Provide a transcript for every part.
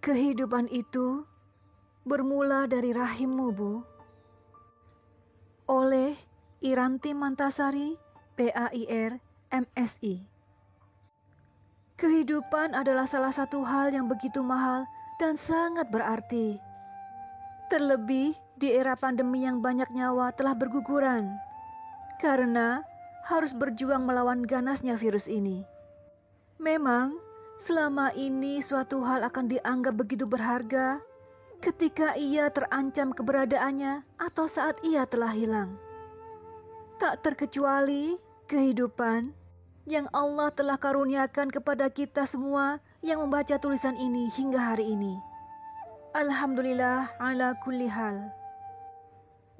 Kehidupan itu bermula dari rahimmu, Bu. Oleh Iranti Mantasari, PAIR, MSI. Kehidupan adalah salah satu hal yang begitu mahal dan sangat berarti. Terlebih di era pandemi yang banyak nyawa telah berguguran karena harus berjuang melawan ganasnya virus ini. Memang, selama ini suatu hal akan dianggap begitu berharga ketika ia terancam keberadaannya atau saat ia telah hilang. Tak terkecuali kehidupan yang Allah telah karuniakan kepada kita semua yang membaca tulisan ini hingga hari ini. Alhamdulillah ala kulli hal.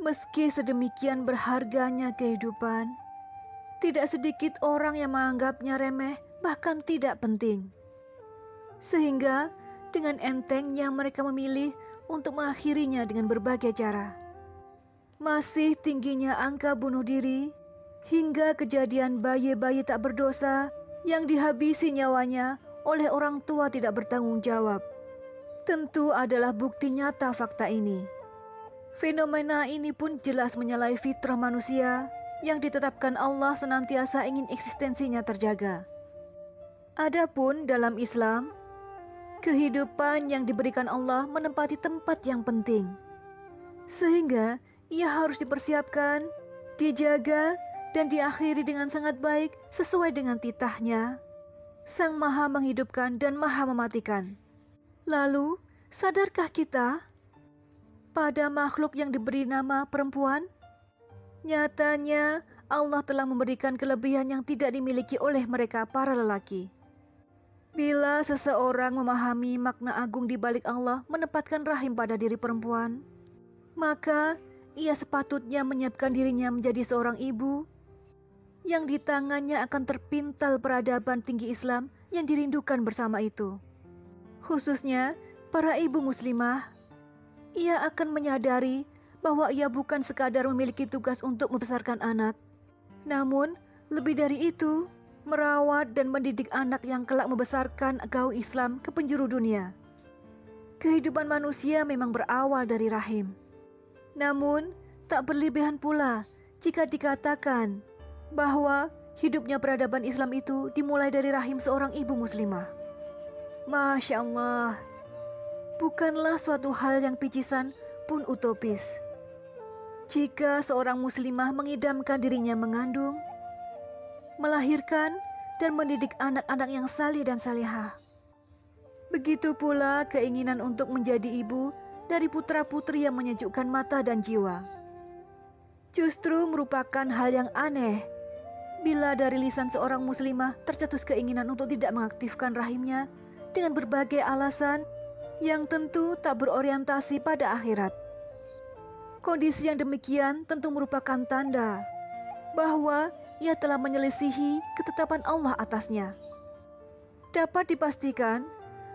Meski sedemikian berharganya kehidupan, tidak sedikit orang yang menganggapnya remeh bahkan tidak penting. Sehingga dengan entengnya mereka memilih untuk mengakhirinya dengan berbagai cara. Masih tingginya angka bunuh diri hingga kejadian bayi-bayi tak berdosa yang dihabisi nyawanya oleh orang tua tidak bertanggung jawab. Tentu adalah bukti nyata fakta ini. Fenomena ini pun jelas menyalahi fitrah manusia yang ditetapkan Allah senantiasa ingin eksistensinya terjaga. Adapun dalam Islam, kehidupan yang diberikan Allah menempati tempat yang penting. Sehingga ia harus dipersiapkan, dijaga, dan diakhiri dengan sangat baik sesuai dengan titahnya. Sang Maha menghidupkan dan Maha mematikan. Lalu, sadarkah kita pada makhluk yang diberi nama perempuan? Nyatanya, Allah telah memberikan kelebihan yang tidak dimiliki oleh mereka para lelaki. Bila seseorang memahami makna agung di balik Allah menempatkan rahim pada diri perempuan, maka ia sepatutnya menyiapkan dirinya menjadi seorang ibu yang di tangannya akan terpintal peradaban tinggi Islam yang dirindukan bersama itu. Khususnya para ibu muslimah ia akan menyadari bahwa ia bukan sekadar memiliki tugas untuk membesarkan anak, namun lebih dari itu, merawat dan mendidik anak yang kelak membesarkan gaul Islam ke penjuru dunia. Kehidupan manusia memang berawal dari rahim. Namun, tak berlebihan pula jika dikatakan bahwa hidupnya peradaban Islam itu dimulai dari rahim seorang ibu muslimah. Masya Allah, bukanlah suatu hal yang picisan pun utopis. Jika seorang muslimah mengidamkan dirinya mengandung, melahirkan, dan mendidik anak-anak yang salih dan salihah. Begitu pula keinginan untuk menjadi ibu dari putra-putri yang menyejukkan mata dan jiwa. Justru merupakan hal yang aneh bila dari lisan seorang muslimah tercetus keinginan untuk tidak mengaktifkan rahimnya dengan berbagai alasan yang tentu tak berorientasi pada akhirat. Kondisi yang demikian tentu merupakan tanda bahwa ia telah menyelisihi ketetapan Allah atasnya. Dapat dipastikan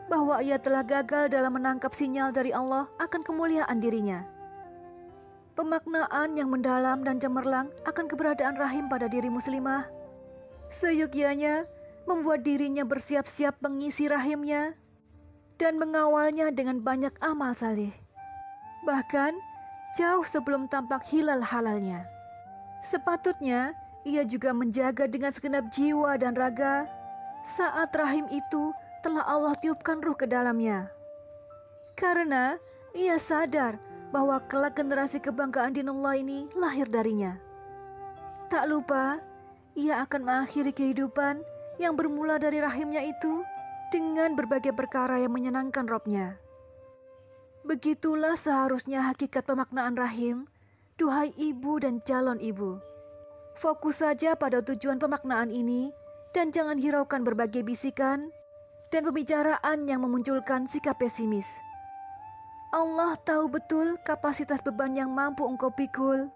bahwa ia telah gagal dalam menangkap sinyal dari Allah akan kemuliaan dirinya. Pemaknaan yang mendalam dan cemerlang akan keberadaan rahim pada diri muslimah. Seyogianya membuat dirinya bersiap-siap mengisi rahimnya dan mengawalnya dengan banyak amal saleh. Bahkan jauh sebelum tampak hilal halalnya. Sepatutnya ia juga menjaga dengan segenap jiwa dan raga saat rahim itu telah Allah tiupkan ruh ke dalamnya. Karena ia sadar bahwa kelak generasi kebanggaan dinullah ini lahir darinya. Tak lupa, ia akan mengakhiri kehidupan yang bermula dari rahimnya itu dengan berbagai perkara yang menyenangkan robnya. Begitulah seharusnya hakikat pemaknaan rahim, duhai ibu dan calon ibu. Fokus saja pada tujuan pemaknaan ini dan jangan hiraukan berbagai bisikan dan pembicaraan yang memunculkan sikap pesimis. Allah tahu betul kapasitas beban yang mampu engkau pikul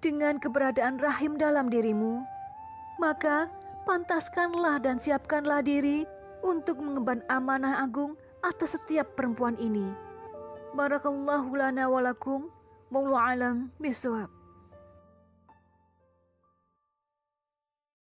dengan keberadaan rahim dalam dirimu. Maka pantaskanlah dan siapkanlah diri untuk mengemban amanah agung atas setiap perempuan ini. Barakallahu lana walakum. 冇赖啦，咩事啊